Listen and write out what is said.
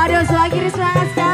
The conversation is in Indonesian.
Waduh, selagi semangat sekali.